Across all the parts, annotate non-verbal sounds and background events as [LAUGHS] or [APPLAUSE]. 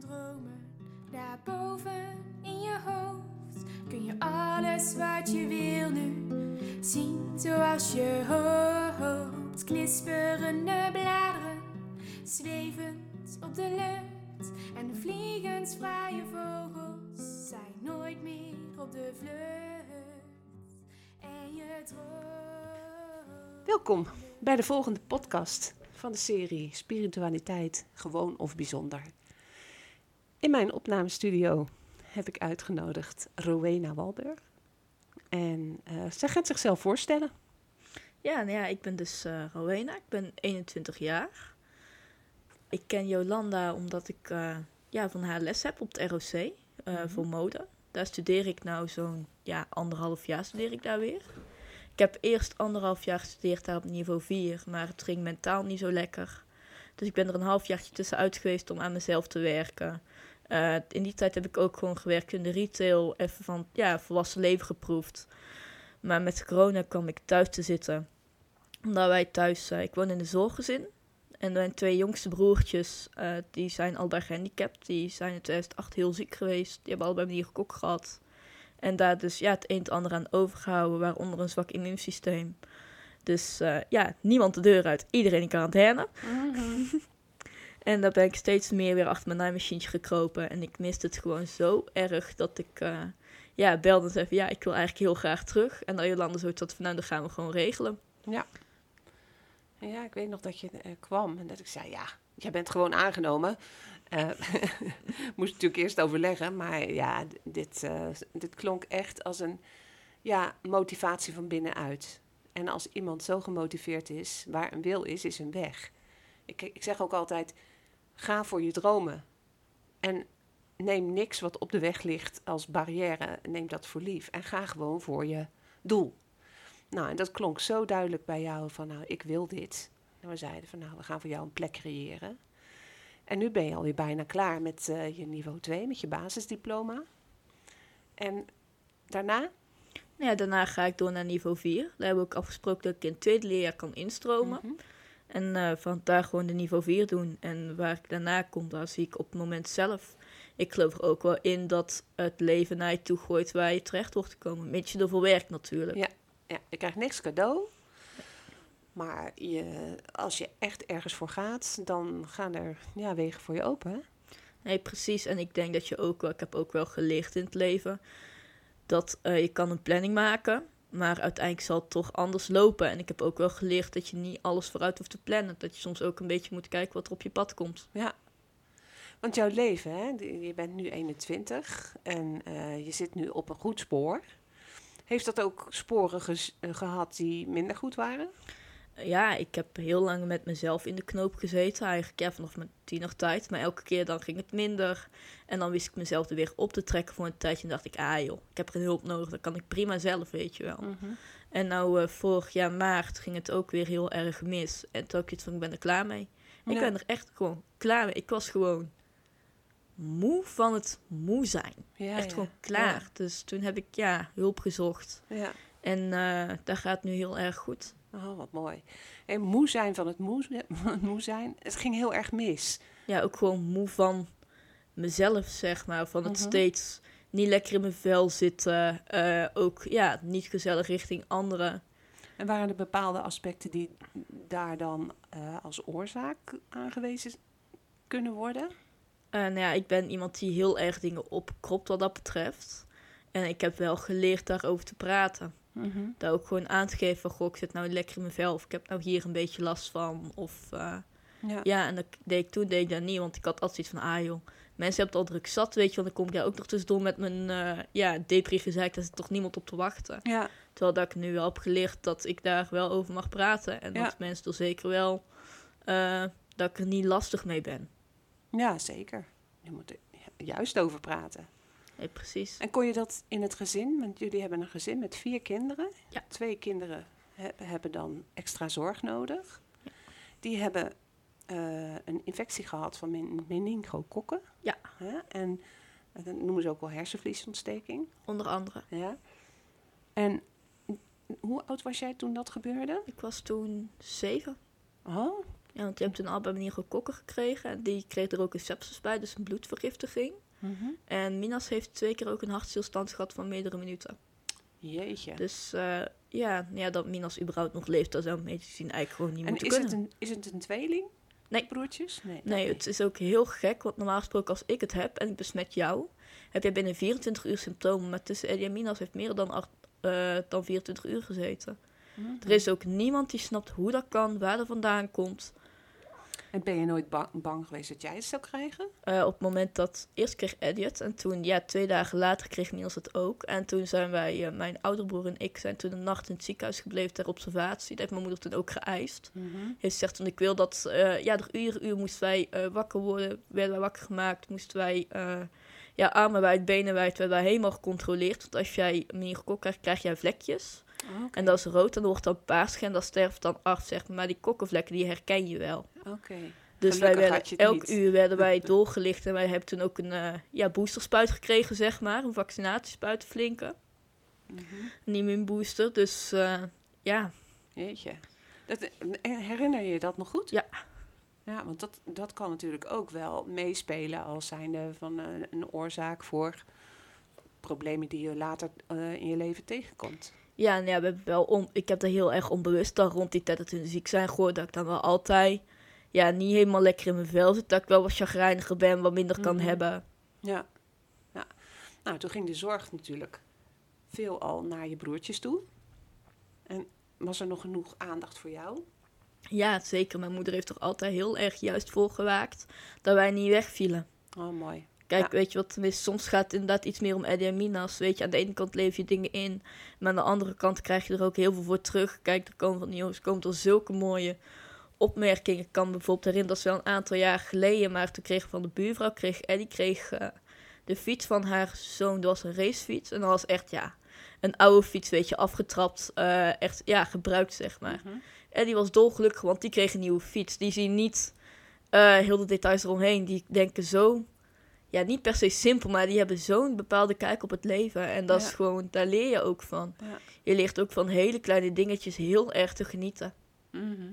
Dromen, daarboven in je hoofd kun je alles wat je wil nu zien zoals je hoopt. Knisperende bladeren, zwevend op de lucht en de vliegensvrije vogels zijn nooit meer op de vlucht. En je droomt. Welkom bij de volgende podcast van de serie Spiritualiteit Gewoon of Bijzonder. In mijn opnamestudio heb ik uitgenodigd Rowena Walburg. En eh, zij gaat zichzelf voorstellen. Ja, nou ja, ik ben dus eh, Rowena. Ik ben 21 jaar. Ik ken Jolanda omdat ik eh, ja, van haar les heb op het ROC Mhm. voor mode. Daar studeer ik nou zo'n ja, anderhalf jaar studeer ik daar weer. Ik heb eerst anderhalf jaar gestudeerd daar op niveau 4, maar het ging mentaal niet zo lekker. Dus ik ben er een halfjaartje tussenuit geweest om aan mezelf te werken. Eh, in die tijd heb ik ook gewoon gewerkt in de retail, even van ja, volwassen leven geproefd. Maar met corona kwam ik thuis te zitten. Omdat wij thuis, eh, ik woon in een zorggezin. En mijn twee jongste broertjes, eh, die zijn allebei gehandicapt. Die zijn in 2008 heel ziek geweest. Die hebben allebei een kok gehad. En daar dus ja, het een en het ander aan overgehouden, waaronder een zwak immuunsysteem. Dus ja, niemand de deur uit, iedereen in quarantaine. En daar ben ik steeds meer weer achter mijn naaimachientje gekropen. En ik miste het gewoon zo erg dat ik eh, ja, belde en zei van, ja, ik wil eigenlijk heel graag terug. En dan Jolanda zoiets had van, nou, dan gaan we gewoon regelen. Ja. Ja, ik weet nog dat je eh, kwam en dat ik zei, ja, jij bent gewoon aangenomen. Eh [LAUGHS] moest natuurlijk eerst overleggen, maar ja, dit, dit klonk echt als een ja, motivatie van binnenuit. En als iemand zo gemotiveerd is, waar een wil is, is een weg. Ik, ik zeg ook altijd, ga voor je dromen. En neem niks wat op de weg ligt als barrière, neem dat voor lief. En ga gewoon voor je doel. Nou, en dat klonk zo duidelijk bij jou van, nou, ik wil dit. En we zeiden van, nou, we gaan voor jou een plek creëren. En nu ben je alweer bijna klaar met eh, je niveau 2, met je basisdiploma. En daarna? Nou Ja, daarna ga ik door naar niveau 4. Daar hebben we ook afgesproken dat ik in het tweede leerjaar kan instromen. Mhm. En eh, van daar gewoon de niveau 4 doen. En waar ik daarna kom, daar zie ik op het moment zelf. Ik geloof er ook wel in dat het leven naar je toe gooit waar je terecht wordt te komen. Mits je ervoor werkt natuurlijk. Ja. Ja, je krijgt niks cadeau. Maar je, als je echt ergens voor gaat, dan gaan er ja, wegen voor je open. Hè? Nee, precies. En ik denk dat je ook wel, ik heb ook wel geleerd in het leven, dat eh, je kan een planning maken, maar uiteindelijk zal het toch anders lopen. En ik heb ook wel geleerd dat je niet alles vooruit hoeft te plannen. Dat je soms ook een beetje moet kijken wat er op je pad komt. Ja. Want jouw leven, hè, je bent nu 21 en eh, je zit nu op een goed spoor. Heeft dat ook sporen eh, gehad die minder goed waren? Ja, ik heb heel lang met mezelf in de knoop gezeten. Eigenlijk ja, vanaf mijn tienertijd. Maar elke keer dan ging het minder. En dan wist ik mezelf er weer op te trekken voor een tijdje. En dacht ik, ah joh, ik heb geen hulp nodig. Dat kan ik prima zelf, weet je wel. En nou, eh, vorig jaar maart ging het ook weer heel erg mis. En toen had ik iets van, ik ben er klaar mee. Ik ben er echt gewoon klaar mee. Ik was gewoon moe van het moe zijn. Ja, echt ja. gewoon klaar. Dus toen heb ik, ja, hulp gezocht. En eh daar gaat het nu heel erg goed. Oh, wat mooi. En moe zijn van het moe, [LAUGHS] moe zijn, het ging heel erg mis. ja, ook gewoon moe van mezelf, zeg maar. Van het Mhm. steeds niet lekker in mijn vel zitten. eh, ook ja, niet gezellig richting anderen. En waren er bepaalde aspecten die, daar dan eh, als oorzaak aangewezen kunnen worden? Eh, nou ja, ik ben iemand die heel erg dingen opkropt wat dat betreft. En ik heb wel geleerd daarover te praten. Daar ook gewoon aan te geven van, goh, ik zit nou lekker in mijn vel. Of ik heb nou hier een beetje last van. Of eh, Ja. ja, en dat deed ik toen deed ik dat niet. Want ik had altijd iets van, ah joh, mensen hebben het al druk zat, weet je. Want dan kom ik daar ook nog tussendoor met mijn, eh ja, depri gezeik. Daar zit toch niemand op te wachten. Ja. Terwijl dat ik nu wel heb geleerd dat ik daar wel over mag praten. En Ja. dat mensen er zeker wel, eh, dat ik er niet lastig mee ben. ja, zeker. Je moet er juist over praten. Nee, precies. En kon je dat in het gezin? Want jullie hebben een gezin met vier kinderen. Ja. Twee kinderen he- hebben dan extra zorg nodig. Die hebben eh, een infectie gehad van men- meningokokken. Ja. Hè? En eh, dat noemen ze ook wel hersenvliesontsteking. Onder andere. Ja. En hoe oud was jij toen dat gebeurde? Ik was toen zeven. Oh, Ja, want je hebt toen al bij meneer kokken gekregen. En die kreeg er ook een sepsis bij, dus een bloedvergiftiging. En Minas heeft twee keer ook een hartstilstand gehad van meerdere minuten. jeetje. Dus eh, ja, ja, dat Minas überhaupt nog leeft, dat zou medisch gezien eigenlijk gewoon niet en moeten is kunnen. het, een, is het een tweeling? Nee. Broertjes? Nee. Nee, het is ook heel gek, want normaal gesproken als ik het heb en ik besmet jou, heb jij binnen 24 uur symptomen. Maar tussen Eddie en Minas heeft meer dan, acht, eh, dan 24 uur gezeten. Mhm. Er is ook niemand die snapt hoe dat kan, waar dat vandaan komt. En ben je nooit bang, bang geweest dat jij het zou krijgen? Eh, op het moment dat eerst kreeg Eddie het en toen, ja, twee dagen later kreeg Niels het ook. En toen zijn wij, eh, mijn ouder broer en ik, zijn toen een nacht in het ziekenhuis gebleven ter observatie. Dat heeft mijn moeder toen ook geëist. Heeft gezegd, toen ik wil dat, eh, ja, door uren uur moesten wij wakker worden, werden wij wakker gemaakt, moesten wij, ja, armen wijd, benen wijd, werden wij helemaal gecontroleerd. Want als jij meningokok krijgt, krijg jij vlekjes. Oké. En dat is rood en dat wordt dan paars en dat sterft dan af, zeg maar. Maar die kokkenvlekken, die herken je wel. Oké. Dus Gelukkig wij werden, elk niet. uur werden wij [LAUGHS] doorgelicht en wij hebben toen ook een eh, ja, boosterspuit gekregen, zeg maar. Een vaccinatiespuit, flinke. Mhm. Een immuunbooster. Dus eh, ja, Jeetje. Dat, eh, herinner je dat nog goed? Ja. Ja, want dat, dat kan natuurlijk ook wel meespelen als zijnde van een oorzaak voor problemen die je later in je leven tegenkomt. Ja, we hebben wel on, ik heb er heel erg onbewust dan rond die tijd dat hun ziek zijn gehoord. Dat ik dan wel altijd ja, niet helemaal lekker in mijn vel zit. Dat ik wel wat chagrijniger ben, wat minder kan Mhm. hebben. Ja. ja. Nou, toen ging de zorg natuurlijk veelal naar je broertjes toe. En was er nog genoeg aandacht voor jou? Ja, zeker. Mijn moeder heeft er altijd heel erg juist voor gewaakt dat wij niet wegvielen. Oh, mooi. Kijk, Ja. weet je wat, tenminste, soms gaat het inderdaad iets meer om Eddie en Minas. Weet je, aan de ene kant leef je dingen in, maar aan de andere kant krijg je er ook heel veel voor terug. Kijk, er komen van die jongens komt er zulke mooie opmerkingen. Ik kan bijvoorbeeld herinneren, dat is wel een aantal jaar geleden, maar toen kreeg van de buurvrouw, kreeg Eddie kreeg, eh, de fiets van haar zoon, dat was een racefiets. En dat was echt, ja, een oude fiets, weet je, afgetrapt, eh, echt, ja, gebruikt, zeg maar. Mhm. Eddie was dolgelukkig, want die kreeg een nieuwe fiets. Die zien niet eh, heel de details eromheen. Die denken zo, ja, niet per se simpel, maar die hebben zo'n bepaalde kijk op het leven. En dat Ja. is gewoon, daar leer je ook van. Ja. Je leert ook van hele kleine dingetjes heel erg te genieten. Mhm.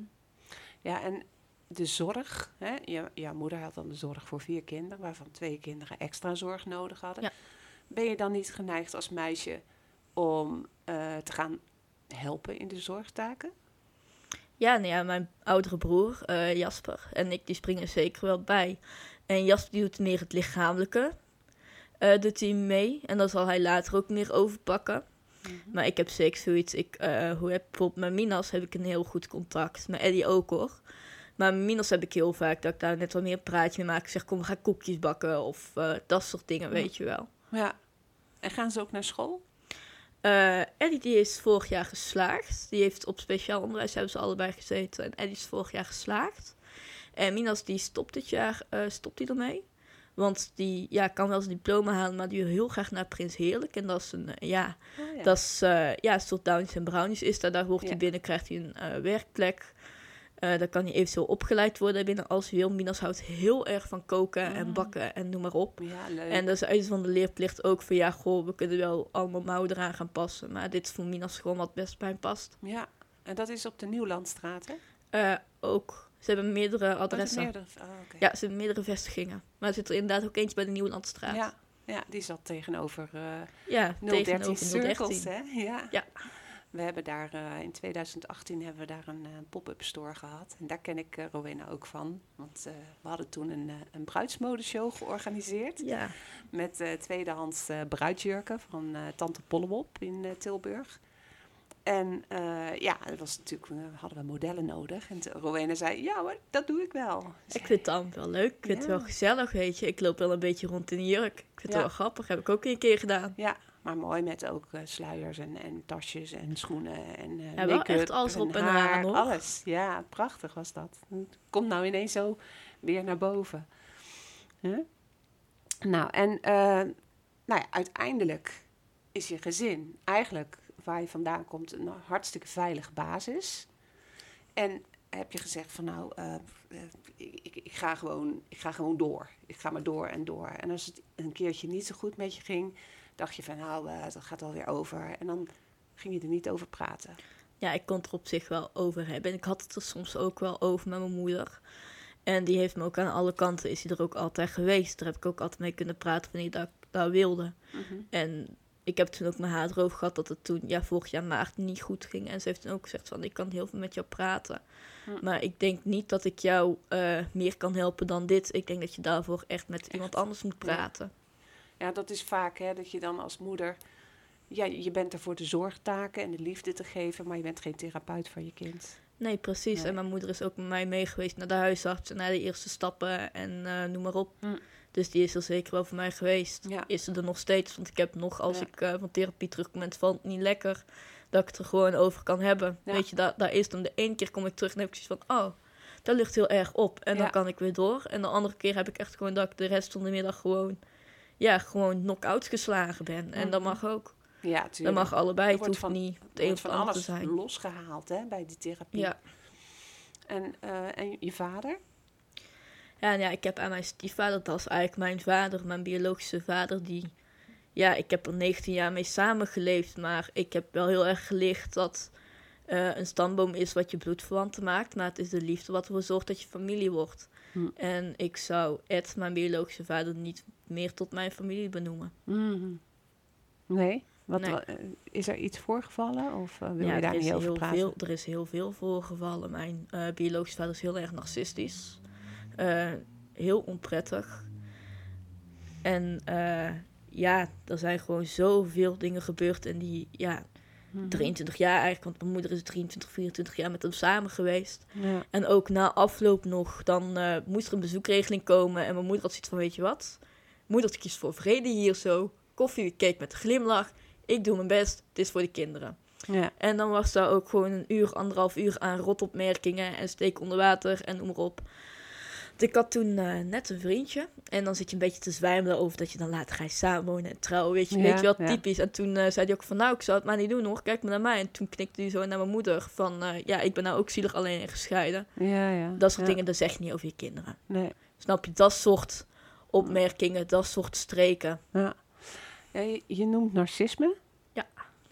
Ja, en de zorg. Hè? Je, jouw moeder had dan de zorg voor vier kinderen, waarvan twee kinderen extra zorg nodig hadden. Ja. Ben je dan niet geneigd als meisje om eh, te gaan helpen in de zorgtaken? Ja, nou ja, mijn oudere broer, eh, Jasper, en ik, die springen zeker wel bij. En Jasper die doet meer het lichamelijke. eh, doet hij mee. En dan zal hij later ook meer overpakken. Maar ik heb zeker zoiets. Ik, eh, hoe heb bijvoorbeeld met Minas heb ik een heel goed contact. Met Eddie ook hoor. Maar met Minas heb ik heel vaak dat ik daar net wat meer een praatje mee maak. Ik zeg, kom, we gaan koekjes bakken. Of eh, dat soort dingen, Ja. weet je wel. Ja. En gaan ze ook naar school? Eddie die is vorig jaar geslaagd. Die heeft op speciaal onderwijs hebben ze allebei gezeten. En Eddie is vorig jaar geslaagd. En Minas die stopt dit jaar eh, stopt hij ermee. Want die ja, kan wel zijn diploma halen, maar die wil heel graag naar Prins Heerlijk. En dat is een, eh, ja, Oh, ja. dat is eh, ja, een soort Downies en Brownies is daar. Daar hoort Ja. hij binnen, krijgt hij een werkplek. Daar kan hij eventueel opgeleid worden binnen als hij wil. Minas houdt heel erg van koken en Ah. bakken en noem maar op. ja, leuk. En dat is uit van de leerplicht ook van ja, goh, we kunnen wel allemaal mouwen eraan gaan passen. Maar dit is voor Minas gewoon wat best bij hem past. Ja, en dat is op de Nieuwlandstraat, hè? Ook, ze hebben meerdere Oh, adressen. meerdere- oh. Ja, ze hebben meerdere vestigingen. Maar er zit er inderdaad ook eentje bij de Nieuwlandstraat. ja. Ja, die zat tegenover eh ja 013 tegenover Circles, 013. hè? Ja. Ja. We hebben daar eh, in 2018 hebben we daar een eh, pop-up store gehad. En daar ken ik Rowena ook van. Want we hadden toen een, een bruidsmodeshow georganiseerd. Ja, Met eh, tweedehands eh, bruidsjurken van Tante Pollewop in Tilburg. En eh, ja, dat was natuurlijk, we hadden we modellen nodig. En Rowena zei, ja hoor, dat doe ik wel. ik vind het dan wel leuk. Ik vind het wel gezellig, weet je. Ik loop wel een beetje rond in een jurk. Ik vind het wel grappig. Heb ik ook een keer gedaan. Ja, maar mooi met ook eh, sluiers en, en tasjes en schoenen en eh Ja, wel echt alles en erop en haar. Alles, ja, prachtig was dat. Het komt nou ineens zo weer naar boven. Huh? Nou, en eh, nou ja, uiteindelijk is je gezin eigenlijk waar je vandaan komt een hartstikke veilige basis. En heb je gezegd van nou, eh, eh, ik, ik, ga gewoon, ik ga gewoon door. Ik ga maar door en door. En als het een keertje niet zo goed met je ging, dacht je van nou, eh, dat gaat alweer over. En dan ging je er niet over praten. Ja, ik kon het er op zich wel over hebben. En ik had het er soms ook wel over met mijn moeder. En die heeft me ook aan alle kanten, is hij er ook altijd geweest. Daar heb ik ook altijd mee kunnen praten wanneer ik dat, dat wilde. En ik heb toen ook met haar erover gehad dat het toen, ja, vorig jaar maart niet goed ging. En ze heeft toen ook gezegd van, ik kan heel veel met jou praten. Maar ik denk niet dat ik jou eh, meer kan helpen dan dit. Ik denk dat je daarvoor echt met iemand anders moet praten. Ja, dat is vaak hè, dat je dan als moeder... Ja, je bent er voor de zorgtaken en de liefde te geven, maar je bent geen therapeut voor je kind. Nee, precies. Nee. En mijn moeder is ook met mij mee geweest naar de huisarts en naar de eerste stappen en eh, noem maar op. Hm. Dus die is er zeker wel voor mij geweest. Ja. Is ze er nog steeds? Want ik heb nog, als Ja. ik eh, van therapie terugkom en het valt niet lekker, dat ik het er gewoon over kan hebben. Ja. Weet je, daar, daar is dan de ene keer kom ik terug en heb ik zoiets van, oh, dat ligt heel erg op. En dan kan ik weer door. En de andere keer heb ik echt gewoon dat ik de rest van de middag gewoon, ja, gewoon knock-out geslagen ben. En dat Mhm. mag ook. Ja, Dat tuurlijk. mag allebei. Het hoeft van- niet het een van ander te alles zijn. losgehaald hè, bij die therapie. Ja. En, eh, en je vader? Ja, en ja, ik heb aan mijn stiefvader, dat is eigenlijk mijn vader, mijn biologische vader, die... Ja, ik heb er 19 jaar mee samengeleefd, maar ik heb wel heel erg geleerd dat eh, een stamboom is wat je bloedverwanten maakt, maar het is de liefde wat ervoor zorgt dat je familie wordt. Hm. En ik zou Ed, mijn biologische vader, niet meer tot mijn familie benoemen. Mhm. Nee? Wat, Nee. eh, is er iets voorgevallen of eh, wil ja, je daar niet over heel praten? veel, er is heel veel voorgevallen. Mijn biologische vader is heel erg narcistisch. Eh, heel onprettig. En eh, ja, er zijn gewoon zoveel dingen gebeurd. En die, ja, Mhm. 23 jaar eigenlijk. Want mijn moeder is 23, 24 jaar met hem samen geweest. Ja. En ook na afloop nog, dan eh, moest er een bezoekregeling komen. En mijn moeder had zoiets van, weet je wat? Moeder kiest voor vrede hier zo. Koffie, cake met glimlach. Ik doe mijn best, het is voor de kinderen. Ja. En dan was daar ook gewoon een uur, anderhalf uur aan rotopmerkingen en steek onder water en noem maar op. Ik had toen eh, net een vriendje. En dan zit je een beetje te zwijmelen over dat je dan later ga je samenwonen en trouwen. Weet je, Ja, weet je ja. typisch. En toen eh, zei hij ook van nou, ik zou het maar niet doen hoor. Kijk maar naar mij. En toen knikte hij zo naar mijn moeder van eh, ja, ik ben nou ook zielig alleen en gescheiden. Ja, ja. Dat soort ja. dingen, dat zeg je niet over je kinderen. Nee. Snap je? Dat soort opmerkingen, dat soort streken. Ja. Je noemt narcisme. Ja.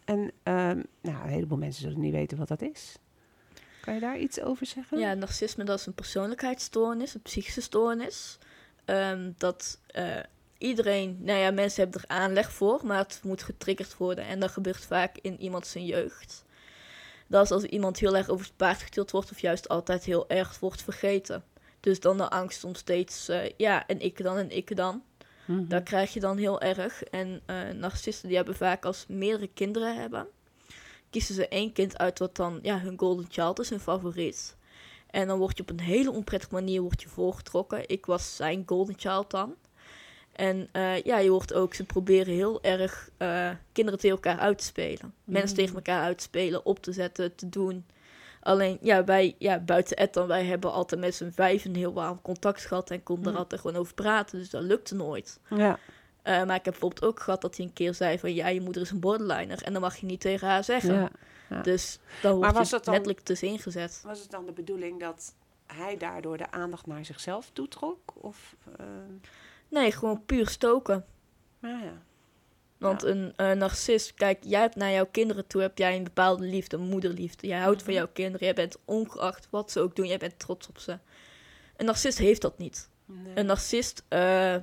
En ehm, nou, een heleboel mensen zullen niet weten wat dat is. Kan je daar iets over zeggen? Ja, narcisme dat is een persoonlijkheidsstoornis, een psychische stoornis. Ehm, dat eh, iedereen, nou ja, mensen hebben er aanleg voor, maar het moet getriggerd worden. En dat gebeurt vaak in iemand zijn jeugd. Dat is als iemand heel erg over het paard getild wordt of juist altijd heel erg wordt vergeten. Dus dan de angst om steeds, eh, ja, en ik dan en ik dan. Mhm. Dat krijg je dan heel erg. En eh, narcisten die hebben vaak als meerdere kinderen hebben, kiezen ze één kind uit wat dan ja, hun golden child is, hun favoriet. En dan word je op een hele onprettige manier wordt je voorgetrokken. Ik was zijn golden child dan. En eh, ja, je hoort ook, ze proberen heel erg eh, kinderen tegen elkaar uit te spelen. Mensen Mm. tegen elkaar uit te spelen, op te zetten, te doen. Alleen, ja, wij, ja, buiten Ed dan, wij hebben altijd met z'n vijf een heel warm contact gehad en konden Mm. er altijd gewoon over praten. Dus dat lukte nooit. Ja. Eh, maar ik heb bijvoorbeeld ook gehad dat hij een keer zei van... ja, je moeder is een borderliner en dat mag je niet tegen haar zeggen. ja. ja. Dus dan Maar wordt was je dat dan- letterlijk tussenin gezet. Was het dan de bedoeling dat hij daardoor de aandacht naar zichzelf toetrok? Of, eh, Nee, gewoon puur stoken. nou ja. Want Ja. een eh, narcist, kijk, jij hebt naar jouw kinderen toe... heb jij een bepaalde liefde, een moederliefde. Jij houdt van Mhm. jouw kinderen, jij bent ongeacht wat ze ook doen... jij bent trots op ze. Een narcist heeft dat niet. Nee. Een narcist, eh,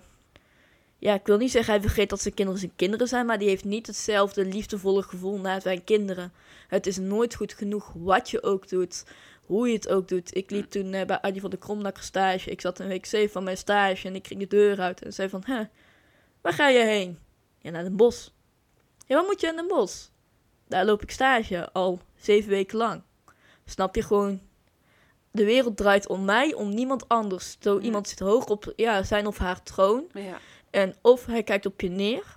Ja, ik wil niet zeggen hij vergeet dat zijn kinderen zijn kinderen zijn, maar die heeft niet hetzelfde liefdevolle gevoel naar zijn kinderen. Het is nooit goed genoeg wat je ook doet, hoe je het ook doet. Ik liep toen eh, bij Adje van de Kromnakker stage. Ik zat in week 7 van mijn stage en ik ging de deur uit en zei van, hè, waar ga je heen? Ja, naar Den bos. Ja, wat moet je in Den bos? Daar loop ik stage al zeven weken lang. Snap je gewoon? De wereld draait om mij, om niemand anders. Zo Ja. iemand zit hoog op ja, zijn of haar troon. Ja. En of hij kijkt op je neer,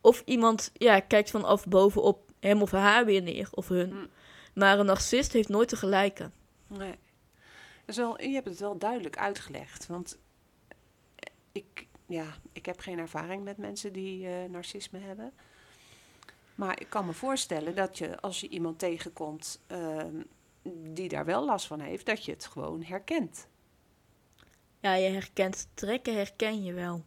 of iemand ja, kijkt vanaf bovenop hem of haar weer neer, of hun. Hm. Maar een narcist heeft nooit te gelijke. Nee. Is wel, je hebt het wel duidelijk uitgelegd. Want ik, ja, ik heb geen ervaring met mensen die eh, narcisme hebben. Maar ik kan me voorstellen dat je, als je iemand tegenkomt ehm, die daar wel last van heeft, dat je het gewoon herkent. Ja, je herkent trekken, herken je wel.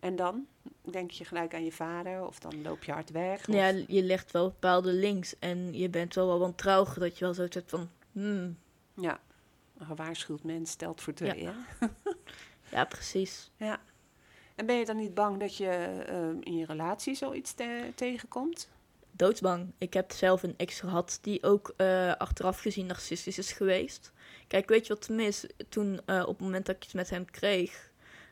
En dan denk je gelijk aan je vader of dan loop je hard weg. of- Ja, je legt wel bepaalde links en je bent wel wel wantrouwig dat je wel zoiets hebt van... Hmm, ja. Een gewaarschuwd mens stelt voor twee. Ja. hè? [LAUGHS] ja, precies. Ja. En ben je dan niet bang dat je ehm, in je relatie zoiets te- tegenkomt? Doodsbang. Ik heb zelf een ex gehad die ook eh, achteraf gezien narcistisch is geweest. Kijk, weet je wat mis? Toen eh, op het moment dat ik iets met hem kreeg,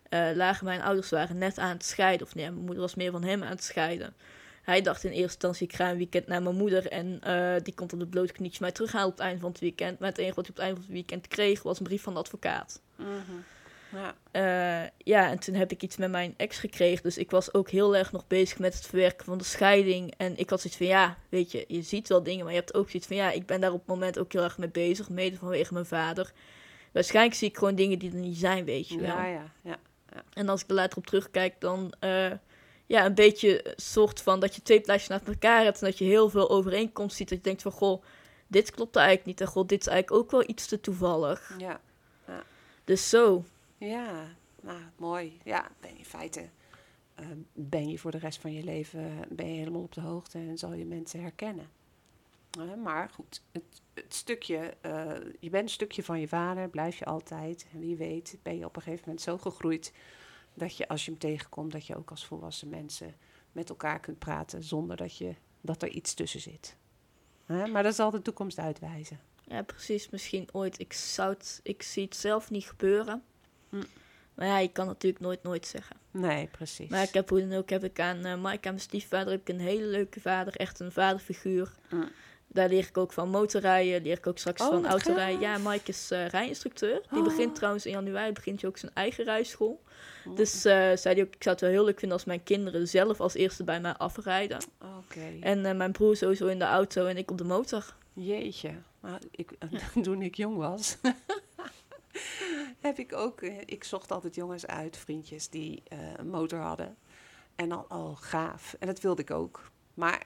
eh, lagen mijn ouders waren net aan het scheiden. Of nee, mijn moeder was meer van hem aan het scheiden. Hij dacht in eerste instantie, ik ga een weekend naar mijn moeder. En eh, die komt op de blote knietjes mij terughalen op het einde van het weekend. Maar het enige wat hij op het einde van het weekend kreeg, was een brief van de advocaat. Mhm. Ja. Eh, ja, en toen heb ik iets met mijn ex gekregen. Dus ik was ook heel erg nog bezig met het verwerken van de scheiding. En ik had zoiets van, ja, weet je, je ziet wel dingen, maar je hebt ook zoiets van, ja, ik ben daar op het moment ook heel erg mee bezig, mede vanwege mijn vader. Waarschijnlijk zie ik gewoon dingen die er niet zijn, weet je wel. Ja, ja, ja. En als ik er later op terugkijk, dan, eh, ja, een beetje soort van dat je twee plaatjes naast elkaar hebt en dat je heel veel overeenkomst ziet. Dat je denkt van, goh, dit klopt eigenlijk niet. En goh, dit is eigenlijk ook wel iets te toevallig. Ja, Dus zo. ja. Nou, mooi. Ja, ben je in feite... eh, ben je voor de rest van je leven ben je helemaal op de hoogte en zal je mensen herkennen. Maar goed, het, het stukje, eh, je bent een stukje van je vader, blijf je altijd. En wie weet ben je op een gegeven moment zo gegroeid dat je als je hem tegenkomt, dat je ook als volwassen mensen met elkaar kunt praten zonder dat, je, dat er iets tussen zit. Hè, maar dat zal de toekomst uitwijzen. Ja, precies. Misschien ooit. Ik, zou het, ik zie het zelf niet gebeuren. Hm. Maar ja, je kan natuurlijk nooit nooit zeggen. Nee, precies. Maar ik heb hoe dan ook heb ik aan uh, Mike, aan mijn stiefvader, heb ik een hele leuke vader. Echt een vaderfiguur. Mm. Daar leer ik ook van motorrijden. Leer ik ook straks Oh, van autorijden. Ja, Mike is uh, rijinstructeur. Die Oh. begint trouwens in januari begint hij ook zijn eigen rijschool. Oh, Dus eh, zei hij ook, ik zou het wel heel leuk vinden als mijn kinderen zelf als eerste bij mij afrijden. En eh, mijn broer sowieso in de auto en ik op de motor. Jeetje. Nou, ik, [LAUGHS] toen ik jong was, [LAUGHS] heb ik ook... eh, Ik zocht altijd jongens uit, vriendjes, die eh, een motor hadden. En al, al gaaf. En dat wilde ik ook. Maar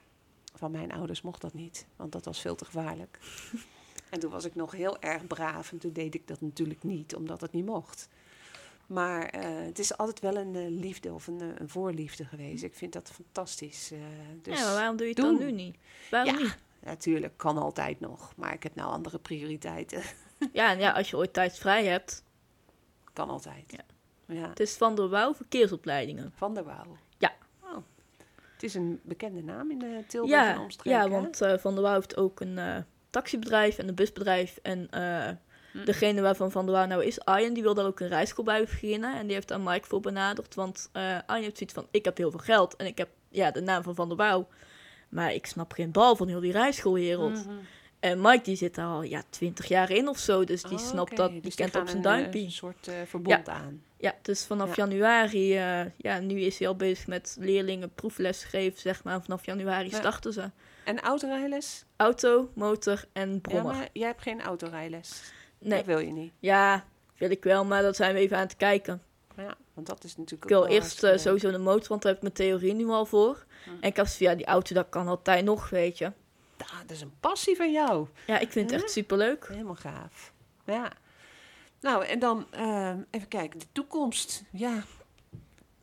van mijn ouders mocht dat niet, want dat was veel te gevaarlijk. en toen was ik nog heel erg braaf en toen deed ik dat natuurlijk niet, omdat het niet mocht. Maar eh, het is altijd wel een eh, liefde of een, eh, een voorliefde geweest. Ik vind dat fantastisch. dus ja, maar waarom doe je het doen. dan nu niet? Waarom Ja. niet? natuurlijk, kan altijd nog. Maar ik heb nou andere prioriteiten. [LAUGHS] Ja, en ja, als je ooit tijd vrij hebt. kan altijd. Ja. ja. Het is Van der Wouw Verkeersopleidingen. Van der Wouw. Het is een bekende naam in de Tilburg en Ja, omstreken. ja, want eh, Van der Wouw heeft ook een eh, taxibedrijf en een busbedrijf. En eh, Hm. degene waarvan Van der Wouw nou is, Arjen, die wil daar ook een rijschool bij beginnen. En die heeft daar Mike voor benaderd. Want eh Arjen heeft zoiets van, ik heb heel veel geld en ik heb ja, de naam van Van der Wouw. Maar ik snap geen bal van heel die rijschoolwereld. Mhm. En Mike die zit daar al ja, 20 jaar in of zo. Dus die Oh, snapt dat, die Dus kent gaan op zijn eh, duimpje. Een soort eh, verbond aan. Ja, dus vanaf Ja. januari, eh, ja, nu is hij al bezig met leerlingen proefles geven, zeg maar. Vanaf januari Ja. starten ze. En autorijles? Auto, motor en Ja, brommer. maar jij hebt geen autorijles. nee, Dat wil je niet. ja, wil ik wel, maar dat zijn we even aan het kijken. Ja, want dat is natuurlijk Ik wil eerst eh, sowieso de motor, want daar heb ik mijn theorie nu al voor. Hm. En ik had ja, die auto, dat kan altijd nog, weet je. dat is een passie van jou. Ja, ik vind het Ja? echt superleuk. Helemaal gaaf. Ja. Nou, en dan eh, even kijken. De toekomst. Ja.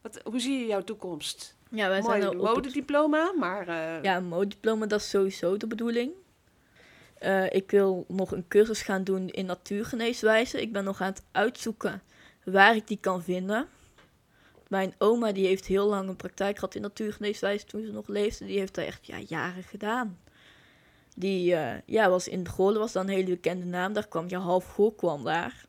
Wat, hoe zie je jouw toekomst? Ja, wij Mooi zijn het modediploma, maar... eh, Ja, een modediploma, dat is sowieso de bedoeling. Eh, ik wil nog een cursus gaan doen in natuurgeneeswijze. Ik ben nog aan het uitzoeken waar ik die kan vinden. mijn oma die heeft heel lang een praktijk gehad in natuurgeneeswijze toen ze nog leefde. Die heeft daar echt ja, jaren gedaan. Die eh, ja, was in Goorlen was dan een hele bekende naam. Daar kwam je half Goor kwam daar.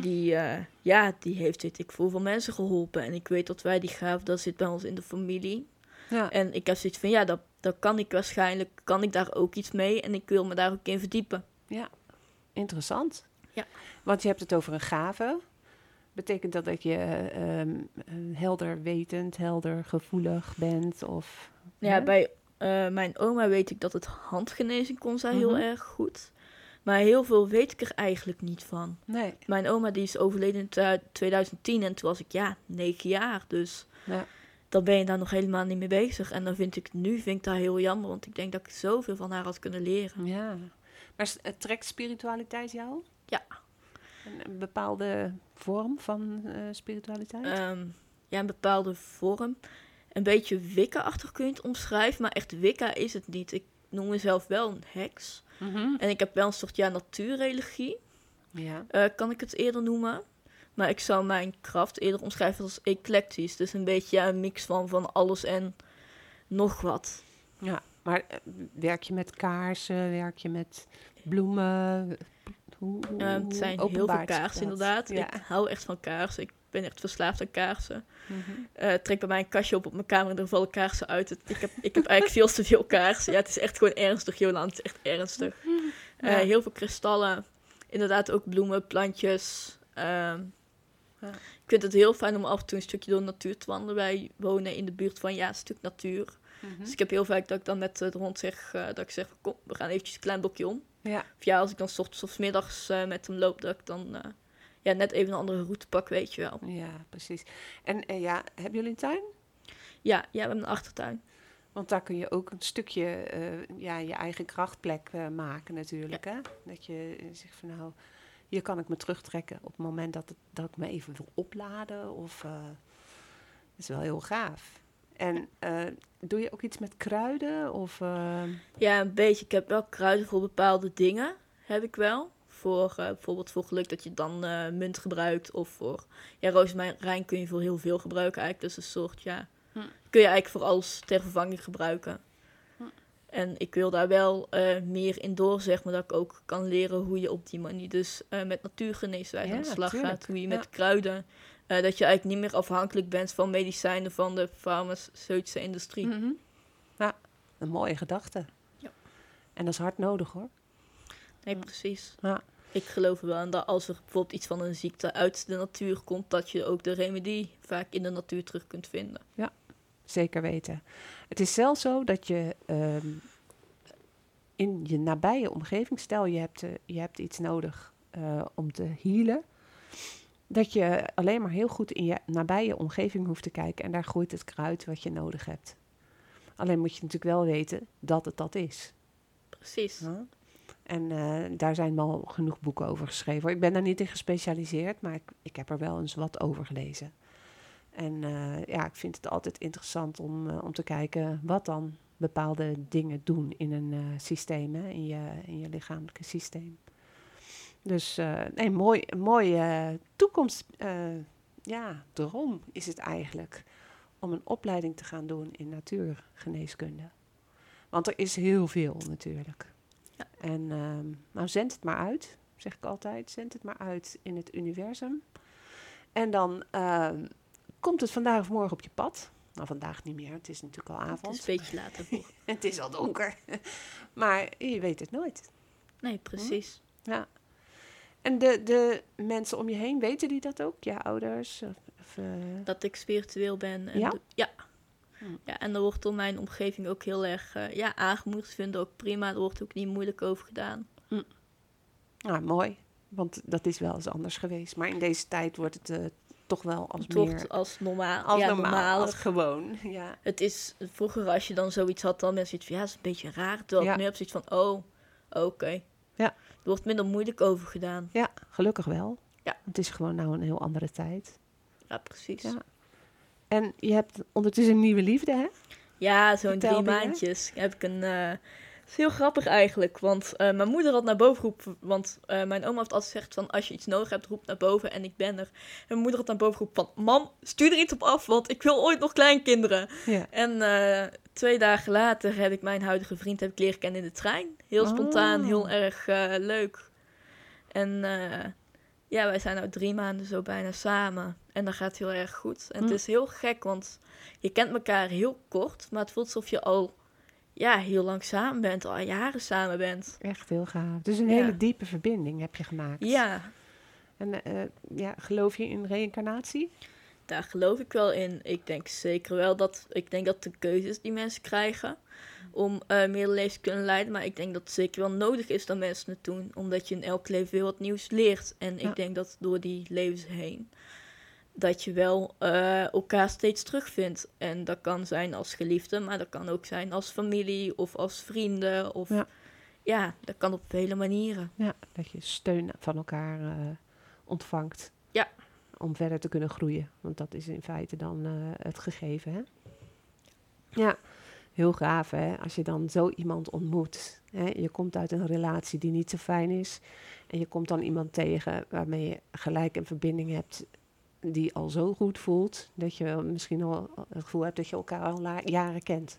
Die, eh, ja, die heeft weet ik veel mensen geholpen. En ik weet dat wij die gaven, dat zit bij ons in de familie. Ja. En ik heb zoiets van, ja, dat, dat kan ik waarschijnlijk, kan ik daar ook iets mee. En ik wil me daar ook in verdiepen. Interessant. Ja. Want je hebt het over een gave. Betekent dat dat je ehm, eh, helder wetend, helder gevoelig bent? Of, Ja, hè? bij eh, mijn oma weet ik dat het handgenezing kon zij heel Mhm. erg goed. Maar heel veel weet ik er eigenlijk niet van. Nee. Mijn oma die is overleden in twa- 2010 en toen was ik ja, negen jaar. Dus Ja. dan ben je daar nog helemaal niet mee bezig. En dan vind ik nu vind ik dat heel jammer, want ik denk dat ik zoveel van haar had kunnen leren. Ja. Maar eh, trekt spiritualiteit jou? Ja. Een, een bepaalde vorm van eh, spiritualiteit? Ehm, ja, een bepaalde vorm. Een beetje Wicca-achtig kun je het omschrijven, maar echt Wicca is het niet. Ik noem mezelf wel een heks. Mhm. En ik heb wel een soort ja, natuurreligie. Ja. eh, kan ik het eerder noemen. Maar ik zou mijn kracht eerder omschrijven als eclectisch. Dus een beetje ja, een mix van, van alles en nog wat. ja. Maar eh, werk je met kaarsen? Werk je met bloemen? Hoe, hoe, Eh, het zijn heel veel kaarsen inderdaad. Ja. Ik hou echt van kaarsen. Ik ben echt verslaafd aan kaarsen. Mhm. Eh trek bij mij een kastje op op mijn kamer en er vallen kaarsen uit. Het- ik, heb, ik heb eigenlijk veel te veel kaarsen. Ja, het is echt gewoon ernstig, Jolan. Het is echt ernstig. Eh, Ja. Heel veel kristallen. Inderdaad ook bloemen, plantjes. Ehm, Ja. Ik vind het heel fijn om af en toe een stukje door de natuur te wandelen. Wij wonen in de buurt van ja, een stuk natuur. Mhm. Dus ik heb heel vaak dat ik dan met eh, de hond zeg, eh, dat ik zeg, kom, we gaan eventjes een klein blokje om. Ja. Of ja, als ik dan 's ochtends of 's middags eh, met hem loop, dat ik dan eh, ja, net even een andere route pak, weet je wel. ja, precies. En eh, ja, hebben jullie een tuin? Ja, ja, we hebben een achtertuin. Want daar kun je ook een stukje eh, ja, je eigen krachtplek eh, maken natuurlijk. Hè? Dat je zegt van nou, hier kan ik me terugtrekken op het moment dat, het, dat ik me even wil opladen. Of, dat is wel heel gaaf. En doe je ook iets met kruiden? Of, Ja, een beetje. Ik heb wel kruiden voor bepaalde dingen, heb ik wel. Voor eh, bijvoorbeeld voor geluk dat je dan eh, munt gebruikt. Of voor, ja, rozemarijn kun je voor heel veel gebruiken eigenlijk. Dus een soort, ja, Hm. kun je eigenlijk voor alles ter vervanging gebruiken. Hm. En ik wil daar wel eh, meer in door, zeg maar, dat ik ook kan leren hoe je op die manier dus eh, met natuurgeneeswijze Ja, aan de slag tuurlijk. gaat. Hoe je Ja. met kruiden, eh, dat je eigenlijk niet meer afhankelijk bent van medicijnen van de farmaceutische industrie. mhm. Ja, een mooie gedachte. Ja. En dat is hard nodig hoor. Nee, precies. Ja. Ik geloof er wel aan dat als er bijvoorbeeld iets van een ziekte uit de natuur komt, dat je ook de remedie vaak in de natuur terug kunt vinden. Zeker weten. Het is zelfs zo dat je ehm, in je nabije omgeving, stel je hebt, eh, je hebt iets nodig eh, om te healen, dat je alleen maar heel goed in je nabije omgeving hoeft te kijken en daar groeit het kruid wat je nodig hebt. Alleen moet je natuurlijk wel weten dat het dat is. Precies. Ja. En eh, daar zijn wel genoeg boeken over geschreven. Ik ben daar niet in gespecialiseerd, maar ik, ik heb er wel eens wat over gelezen. En eh, ja, ik vind het altijd interessant om, eh, om te kijken wat dan bepaalde dingen doen in een systeem, hè, in, je, in je lichamelijke systeem. Dus nee, mooi, een mooie toekomst. ja, droom is het eigenlijk om een opleiding te gaan doen in natuurgeneeskunde. Want er is heel veel natuurlijk. En ehm, nou, zend het maar uit, zeg ik altijd. Zend het maar uit in het universum. En dan ehm, komt het vandaag of morgen op je pad. Nou, vandaag niet meer. Het is natuurlijk al Het avond. is een beetje later. [LAUGHS] Het is al donker. [LAUGHS] maar je weet het nooit. Nee, precies. Ja. En de, de mensen om je heen, weten die dat ook? Ja, ouders? Of, eh, Dat ik spiritueel ben. En Ja? de- ja. Hm. ja. En er wordt door mijn omgeving ook heel erg eh, ja, aangemoedigd. Vinden ook prima. Er wordt ook niet moeilijk over gedaan. nou, mooi. Want dat is wel eens anders geweest. Maar in deze tijd wordt het eh, toch wel als Het meer... als normaal. als ja, normaal, normaler. als gewoon. Ja. Het is vroeger als je dan zoiets had, dan mensen zoiets van ja, dat is een beetje raar. Terwijl Ja. nu heb zoiets van oh, oké. Ja. Er wordt minder moeilijk over gedaan. ja, gelukkig wel. Ja. Het is gewoon nou een heel andere tijd. Ja, precies. Ja. Ja, En je hebt ondertussen een nieuwe liefde, hè? zo'n Vertel drie maandjes heb ik een eh, Het is heel grappig eigenlijk, want eh, mijn moeder had naar boven geroepen, want eh, mijn oma heeft altijd gezegd van als je iets nodig hebt, roep naar boven en ik ben er. En mijn moeder had naar boven geroepen van, mam, stuur er iets op af, want ik wil ooit nog kleinkinderen. Ja. En eh, twee dagen later heb ik mijn huidige vriend heb ik leren kennen in de trein. Heel spontaan, Oh. heel erg eh, leuk. En eh, ja, wij zijn nu drie maanden zo bijna samen. En dat gaat heel erg goed. En Hm. het is heel gek, want je kent elkaar heel kort, maar het voelt alsof je al ja, heel lang samen bent, al jaren samen bent. Echt heel gaaf. Dus een Ja. hele diepe verbinding heb je gemaakt. Ja, En eh, ja, geloof je in reïncarnatie? Daar geloof ik wel in. Ik denk zeker wel dat, ik denk dat de keuzes die mensen krijgen om eh meer levens te kunnen leiden, maar ik denk dat het zeker wel nodig is dat mensen het doen, omdat je in elk leven weer wat nieuws leert. En Ja. ik denk dat door die levens heen, dat je wel eh, elkaar steeds terugvindt. En dat kan zijn als geliefde, maar dat kan ook zijn als familie of als vrienden. Of Ja. ja, dat kan op vele manieren. Ja, dat je steun van elkaar eh, ontvangt. Ja. Om verder te kunnen groeien. Want dat is in feite dan eh, het gegeven, hè? Ja, heel gaaf, hè? Als je dan zo iemand ontmoet. Hè? Je komt uit een relatie die niet zo fijn is. En je komt dan iemand tegen waarmee je gelijk een verbinding hebt die al zo goed voelt. Dat je misschien al het gevoel hebt dat je elkaar al jaren kent.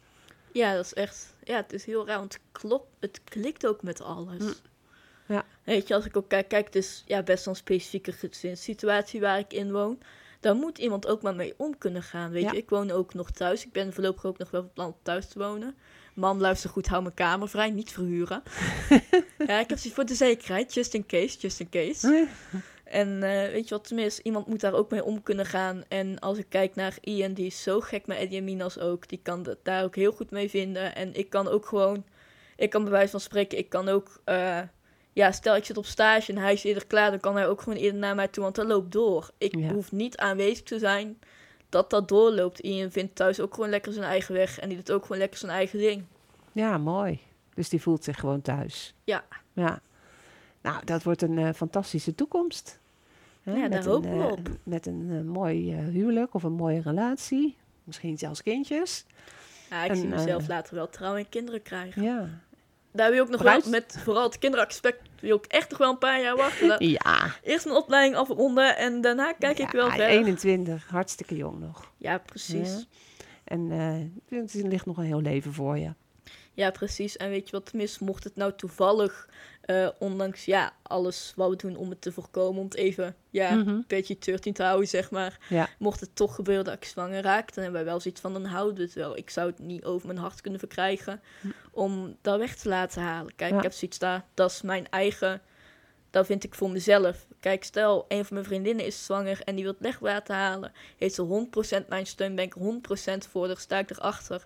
Ja, dat is echt. Ja, het is heel raar, want het, klopt, het klikt ook met alles. Mm. Ja. Weet je, als ik ook kijk, kijk, het is ja, best wel een specifieke gezinssituatie waar ik in woon. Daar moet iemand ook maar mee om kunnen gaan. Weet Ja. je, ik woon ook nog thuis. Ik ben voorlopig ook nog wel van plan om thuis te wonen. Man, luister goed, hou mijn kamer vrij, niet verhuren. [LAUGHS] ja, ik heb zoiets voor de zekerheid, just in case, just in case. En eh, weet je wat, tenminste, iemand moet daar ook mee om kunnen gaan. En als ik kijk naar Ian, die is zo gek met Eddie en Minas ook. Die kan het daar ook heel goed mee vinden. En ik kan ook gewoon, ik kan bij wijze van spreken, ik kan ook, eh, ja, stel ik zit op stage en hij is eerder klaar, dan kan hij ook gewoon eerder naar mij toe, want dat loopt door. Ik Ja. hoef niet aanwezig te zijn dat dat doorloopt. Ian vindt thuis ook gewoon lekker zijn eigen weg en die doet ook gewoon lekker zijn eigen ding. Ja, mooi. Dus die voelt zich gewoon thuis. Ja. Ja. Nou, dat wordt een eh, fantastische toekomst. Hè, Ja, met daar een, hopen we eh, op. Met een eh, mooi huwelijk of een mooie relatie. Misschien zelfs kindjes. Ja, ik En, zie mezelf later wel trouwen en kinderen krijgen. Ja. Daar wil ik nog Prijs? wel, met vooral het kinderaspect, wil ik echt nog wel een paar jaar wachten. [LAUGHS] Ja. Eerst mijn opleiding afronden en daarna kijk ik wel verder. 21, hartstikke jong nog. Ja, precies. Ja. En eh, er ligt nog een heel leven voor je. Ja, precies. En weet je wat mis, mocht het nou toevallig, eh, ondanks ja, alles wat we doen om het te voorkomen, om het even ja, Mhm. een beetje 13 te houden, zeg maar. Ja. Mocht het toch gebeuren dat ik zwanger raak, dan hebben wij wel zoiets van, dan houden we het wel. Ik zou het niet over mijn hart kunnen verkrijgen om dat weg te laten halen. Kijk, Ja. ik heb zoiets daar, dat is mijn eigen, dat vind ik voor mezelf. Kijk, stel, een van mijn vriendinnen is zwanger en die wil het weg laten halen. Heeft ze 100% mijn steun, ben ik 100% voor, daar sta ik erachter.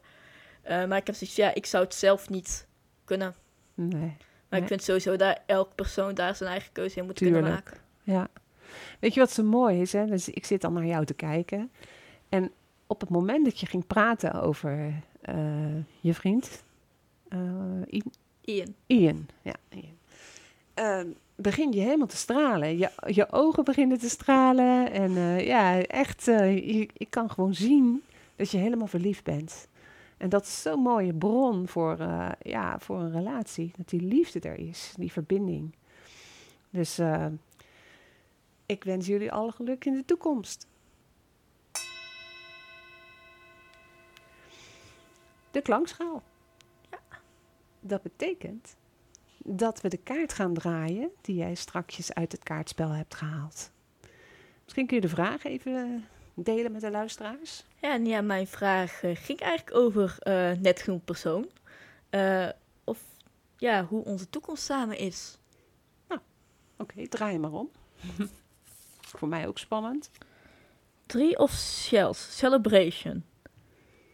Eh, maar ik heb zoiets, ja, ik zou het zelf niet kunnen. Nee. Maar Nee. ik vind sowieso dat elk persoon daar zijn eigen keuze in moet kunnen maken. Ja. Weet je wat zo mooi is? Hè? Dus ik zit dan naar jou te kijken. En op het moment dat je ging praten over eh, je vriend, eh, Ian. Ian. Ja, Ian. Ehm, begin je helemaal te stralen. Je, je ogen beginnen te stralen. En eh, ja, echt, je, ik kan gewoon zien dat je helemaal verliefd bent. En dat is zo'n mooie bron voor, eh, ja, voor een relatie. Dat die liefde er is, die verbinding. Dus eh, ik wens jullie alle geluk in de toekomst. De klankschaal. Ja. Dat betekent dat we de kaart gaan draaien die jij strakjes uit het kaartspel hebt gehaald. Misschien kun je de vraag even delen met de luisteraars. Ja, en ja, mijn vraag eh, ging eigenlijk over eh net genoeg persoon. Eh, of ja, hoe onze toekomst samen is. Oké, draai maar om. [LAUGHS] Voor mij ook spannend. Three of Shells, Celebration.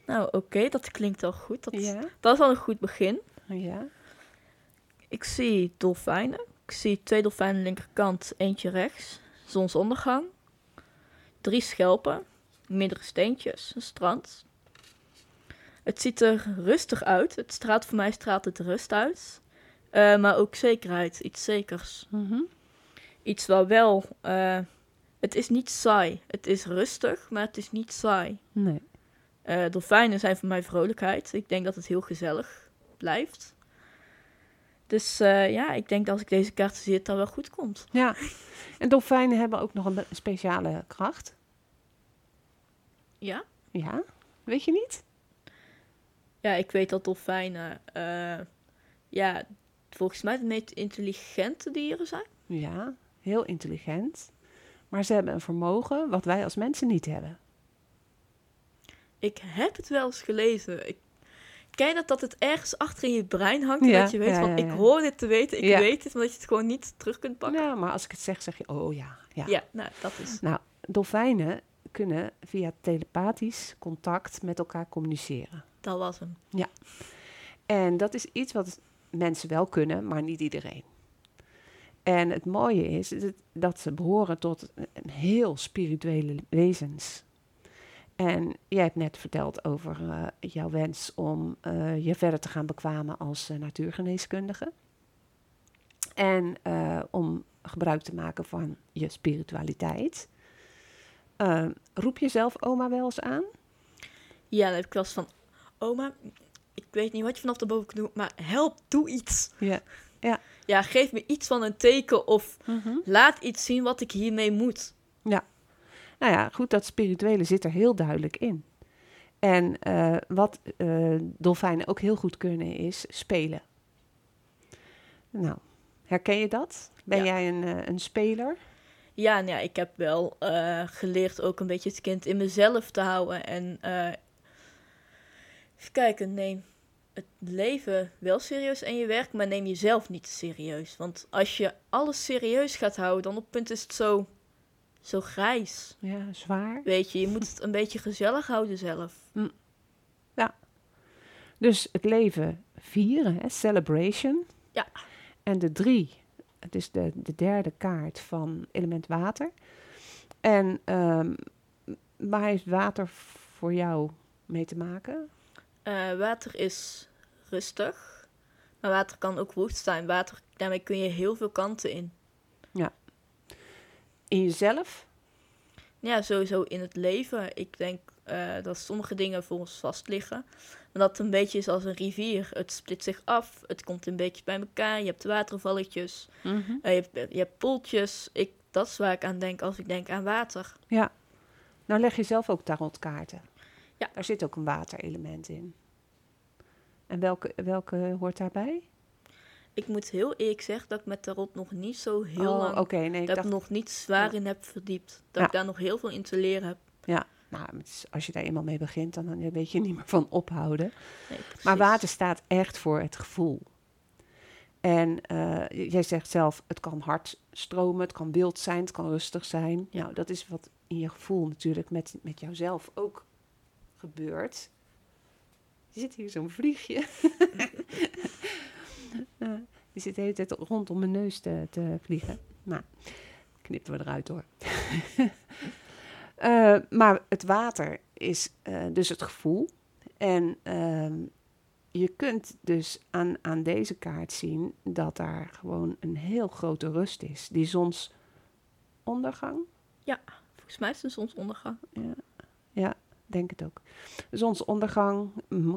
Nou, oké, dat klinkt al goed. Dat, Ja, dat is al een goed begin. ja. Ik zie dolfijnen. Ik zie twee dolfijnen linkerkant, eentje rechts. Zonsondergang. Drie schelpen. Meerdere steentjes. Een strand. Het ziet er rustig uit. Het straalt voor mij straalt het rust uit. Eh, maar ook zekerheid. Iets zekers. Mhm. Iets wat wel... eh, het is niet saai. Het is rustig, maar het is niet saai. Nee. Eh, dolfijnen zijn voor mij vrolijkheid. Ik denk dat het heel gezellig blijft. Dus eh, ja, ik denk dat als ik deze kaart zie, het dan wel goed komt. Ja. En dolfijnen hebben ook nog een speciale kracht. Ja? Ja, weet je niet? Ja, ik weet dat dolfijnen, eh, ja, volgens mij de meest intelligente dieren zijn. Ja, heel intelligent. Maar ze hebben een vermogen wat wij als mensen niet hebben. Ik heb het wel eens gelezen. Ik ken dat dat het ergens achter in je brein hangt. Ja, dat je weet ja, van, ja, ik ja. hoor dit te weten, ik Ja. weet het, maar dat je het gewoon niet terug kunt pakken. Ja, maar als ik het zeg, zeg je, oh ja. ja. Ja, nou, dat is... Nou, dolfijnen kunnen via telepathisch contact met elkaar communiceren. Dat was hem. En dat is iets wat mensen wel kunnen, maar niet iedereen. En het mooie is dat- dat ze behoren tot een heel spirituele wezens. En jij hebt net verteld over eh, jouw wens om eh, je verder te gaan bekwamen als eh, natuurgeneeskundige. En om gebruik te maken van je spiritualiteit. Roep je zelf oma wel eens aan? Ja, dan heb ik wel eens van, oma, ik weet niet wat je vanaf de boven kunt doen, maar help, doe iets. Ja. Ja, geef me iets van een teken of laat iets zien wat ik hiermee moet. Nou ja, goed, dat spirituele zit er heel duidelijk in. En eh, wat eh, dolfijnen ook heel goed kunnen is spelen. Nou, herken je dat? Ben Ja. jij een, eh, een speler? Ja, nou ja, ik heb wel geleerd ook een beetje het kind in mezelf te houden. En even kijken, neem het leven wel serieus en je werk, maar neem jezelf niet serieus. Want als je alles serieus gaat houden, dan op het punt is het zo, zo grijs. Ja, zwaar. Weet je, je moet het een beetje gezellig houden zelf. Dus het leven vieren, hè, celebration. Ja. En de drie, het is de, de derde kaart van element water. En ehm, waar heeft water voor jou mee te maken? Eh, water is rustig, maar water kan ook woest zijn. Water, daarmee kun je heel veel kanten in. In jezelf? Ja, sowieso in het leven. Ik denk eh, dat sommige dingen voor ons vast liggen. Maar dat het een beetje is als een rivier. Het split zich af, het komt een beetje bij elkaar. Je hebt watervalletjes, eh, je, hebt, je hebt poeltjes. Ik, dat is waar ik aan denk als ik denk aan water. Ja. Nou leg je zelf ook tarotkaarten. Ja. Daar zit ook een waterelement in. En welke, welke hoort daarbij? Ik moet heel eerlijk zeggen dat ik met tarot nog niet zo heel oh, lang... oké. nee, ik dat dacht, ik nog niet zwaar Ja. in heb verdiept. Dat Ja. ik daar nog heel veel in te leren heb. nou, het is- als je daar eenmaal mee begint, dan, weet je niet meer van ophouden. Nee. Maar water staat echt voor het gevoel. En eh, jij zegt zelf, het kan hard stromen, het kan wild zijn, het kan rustig zijn. Ja. Nou, dat is wat in je gevoel natuurlijk met, met jouzelf ook gebeurt. Je zit hier zo'n vliegje. [LAUGHS] [LAUGHS] Eh, die zit de hele tijd rondom mijn neus te, te vliegen. Nou, knippen we eruit hoor. [LAUGHS] Eh, maar het water is eh, dus het gevoel. En ehm, je kunt dus aan, aan deze kaart zien dat daar gewoon een heel grote rust is. Die zonsondergang, Volgens mij is het een zonsondergang. denk het ook. Zonsondergang,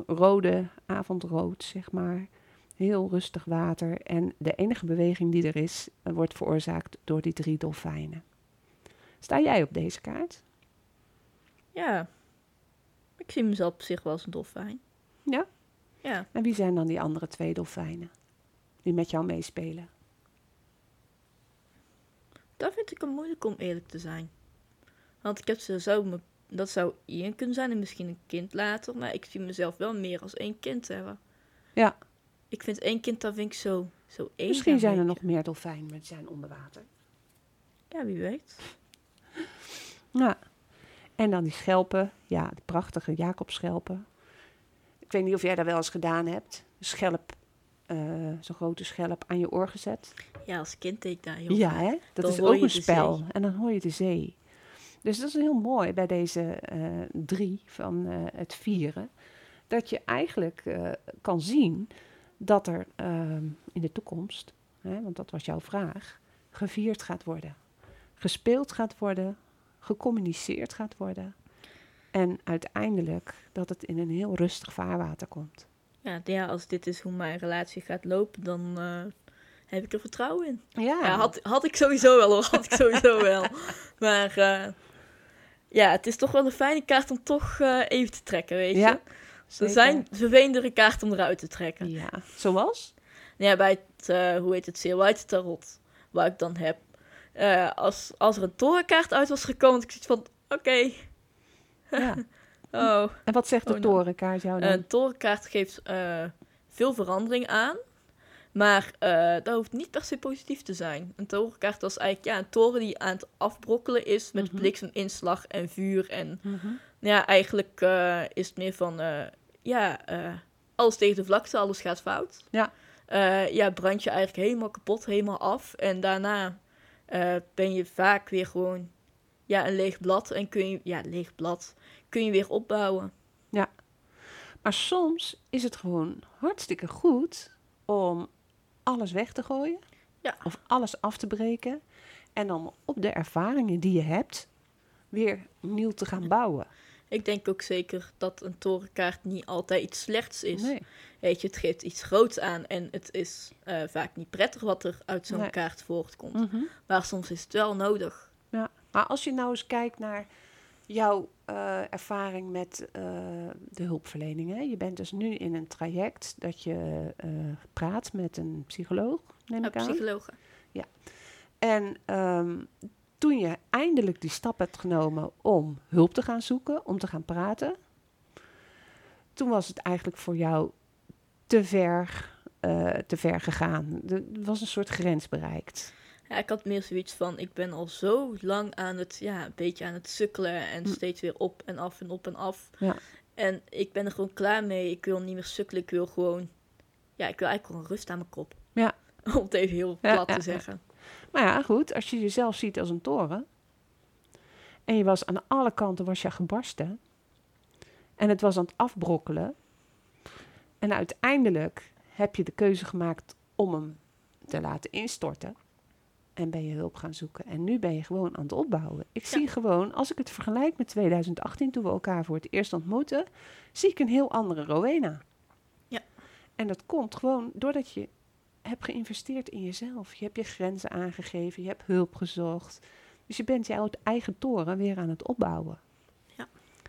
rode, avondrood, zeg maar. Heel rustig water. En de enige beweging die er is, eh, wordt veroorzaakt door die drie dolfijnen. Sta jij op deze kaart? Ja. Ik zie mezelf op zich wel als een dolfijn. Ja? Ja. En wie zijn dan die andere twee dolfijnen? Die met jou meespelen? Dat vind ik hem moeilijk om eerlijk te zijn. Want ik heb ze zo me, dat zou Ian kunnen zijn en misschien een kind later, maar ik zie mezelf wel meer als één kind hebben. Ja. Ik vind één kind, dat vind ik zo, zo eenzaam. Misschien zijn er nog meer dolfijnen, maar die zijn onder water. Ja, wie weet. Ja. En dan die schelpen. Ja, de prachtige Jacobschelpen. Ik weet niet of jij dat wel eens gedaan hebt. Een schelp, eh, zo'n grote schelp aan je oor gezet. Ja, als kind deed ik daar heel ja, vaak. hè? Dat Dan is ook een spel. zee. En dan hoor je de zee. Dus dat is heel mooi bij deze eh, drie van eh, het vieren. Dat je eigenlijk kan zien dat er ehm, in de toekomst, hè, want dat was jouw vraag, gevierd gaat worden. Gespeeld gaat worden, gecommuniceerd gaat worden. En uiteindelijk dat het in een heel rustig vaarwater komt. ja, ja, als dit is hoe mijn relatie gaat lopen, dan eh, heb ik er vertrouwen in. Ja, Ja, had, had ik sowieso wel hoor, had ik sowieso [LAUGHS] wel. Maar eh, ja, het is toch wel een fijne kaart om toch eh, even te trekken, weet je. Ja, er zeker. zijn vervelendere kaarten om eruit te trekken. Ja, zoals? Ja, bij het, eh, hoe heet het, Seal White Tarot, waar ik dan heb. eh, als, als er een torenkaart uit was gekomen, ik zoiets van, oké, Ja. [LAUGHS] oh. En wat zegt de Oh, nou. torenkaart jou dan? Een torenkaart geeft eh, veel verandering aan. Maar dat hoeft niet per se positief te zijn. Een torenkaart is eigenlijk ja, een toren die aan het afbrokkelen is met Mhm. blikseminslag en vuur. En Mhm. ja, eigenlijk is het meer van, ja, eh, alles tegen de vlakte, alles gaat fout. Ja. Eh, ja, brand je eigenlijk helemaal kapot, helemaal af. En daarna eh, ben je vaak weer gewoon, ja, een leeg blad. En kun je, ja, leeg blad, kun je weer opbouwen. Maar soms is het gewoon hartstikke goed om alles weg te gooien. Ja. Of alles af te breken. En dan op de ervaringen die je hebt, weer nieuw te gaan bouwen. Ik denk ook zeker dat een torenkaart niet altijd iets slechts is. Nee. Weet je, het geeft iets groots aan en het is eh, vaak niet prettig wat er uit zo'n Nee. kaart voortkomt. Mhm. Maar soms is het wel nodig. Ja. Maar als je nou eens kijkt naar jouw eh, ervaring met eh, de hulpverlening. Hè? Je bent dus nu in een traject dat je praat met een psycholoog, neem Ja, ik aan. psychologen. En ehm, toen je eindelijk die stap hebt genomen om hulp te gaan zoeken, om te gaan praten, toen was het eigenlijk voor jou te ver, eh, te ver gegaan. Er was een soort grens bereikt. Ja, ik had meer zoiets van, ik ben al zo lang aan het, ja, een beetje aan het sukkelen en Hm. steeds weer op en af en op en af. Ja. En ik ben er gewoon klaar mee. Ik wil niet meer sukkelen. Ik wil gewoon, ja, ik wil eigenlijk gewoon rust aan mijn kop. Ja. [LAUGHS] Om het even heel plat ja, te zeggen. Maar ja, goed, als je jezelf ziet als een toren en je was aan alle kanten was je gebarsten en het was aan het afbrokkelen en uiteindelijk heb je de keuze gemaakt om hem te laten instorten en ben je hulp gaan zoeken en nu ben je gewoon aan het opbouwen. Ik Ja. zie gewoon, als ik het vergelijk met 2018 toen we elkaar voor het eerst ontmoetten, zie ik een heel andere Rowena. Ja. En dat komt gewoon doordat je hebt geïnvesteerd in jezelf. Je hebt je grenzen aangegeven, je hebt hulp gezocht. Dus je bent jouw eigen toren weer aan het opbouwen. Ja.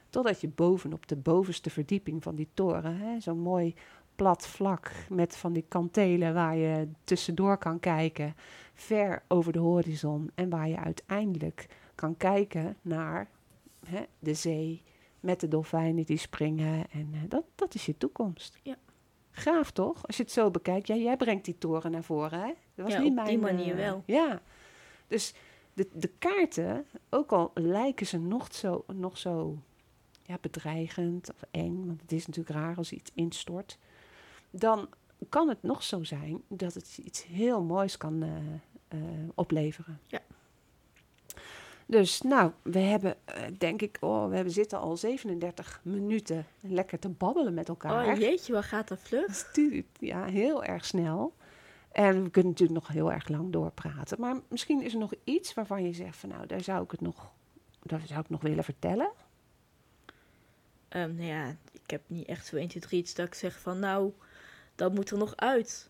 Totdat je bovenop de bovenste verdieping van die toren, zo'n mooi plat vlak met van die kantelen waar je tussendoor kan kijken, ver over de horizon en waar je uiteindelijk kan kijken naar hè, de zee met de dolfijnen die springen en eh, dat, dat is je toekomst. Ja. Gaaf toch? Als je het zo bekijkt. Ja, jij brengt die toren naar voren, hè? Dat was Ja, niet op mijn, die manier eh, wel. Ja. Dus de, de kaarten, ook al lijken ze nog zo, nog zo ja, bedreigend of eng, want het is natuurlijk raar als iets instort, dan kan het nog zo zijn dat het iets heel moois kan eh, eh, opleveren. Ja. Dus nou, we hebben, eh, denk ik, oh, we hebben zitten al 37 minuten lekker te babbelen met elkaar. Oh jeetje, waar gaat dat vlug? Stuurt, ja, heel erg snel. En we kunnen natuurlijk nog heel erg lang doorpraten. Maar misschien is er nog iets waarvan je zegt van nou, daar zou ik het nog, daar zou ik nog willen vertellen. Ehm, nou ja, ik heb niet echt zo 1, 2, 3 iets dat ik zeg van nou, dat moet er nog uit.